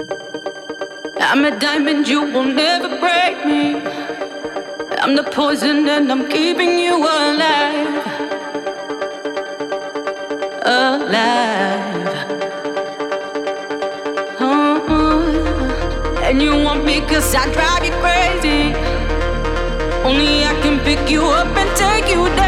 I'm a diamond, you will never break me. I'm the poison, and I'm keeping you alive. Alive. Oh, And you want me cause I drive you crazy. Only I can pick you up and take you down.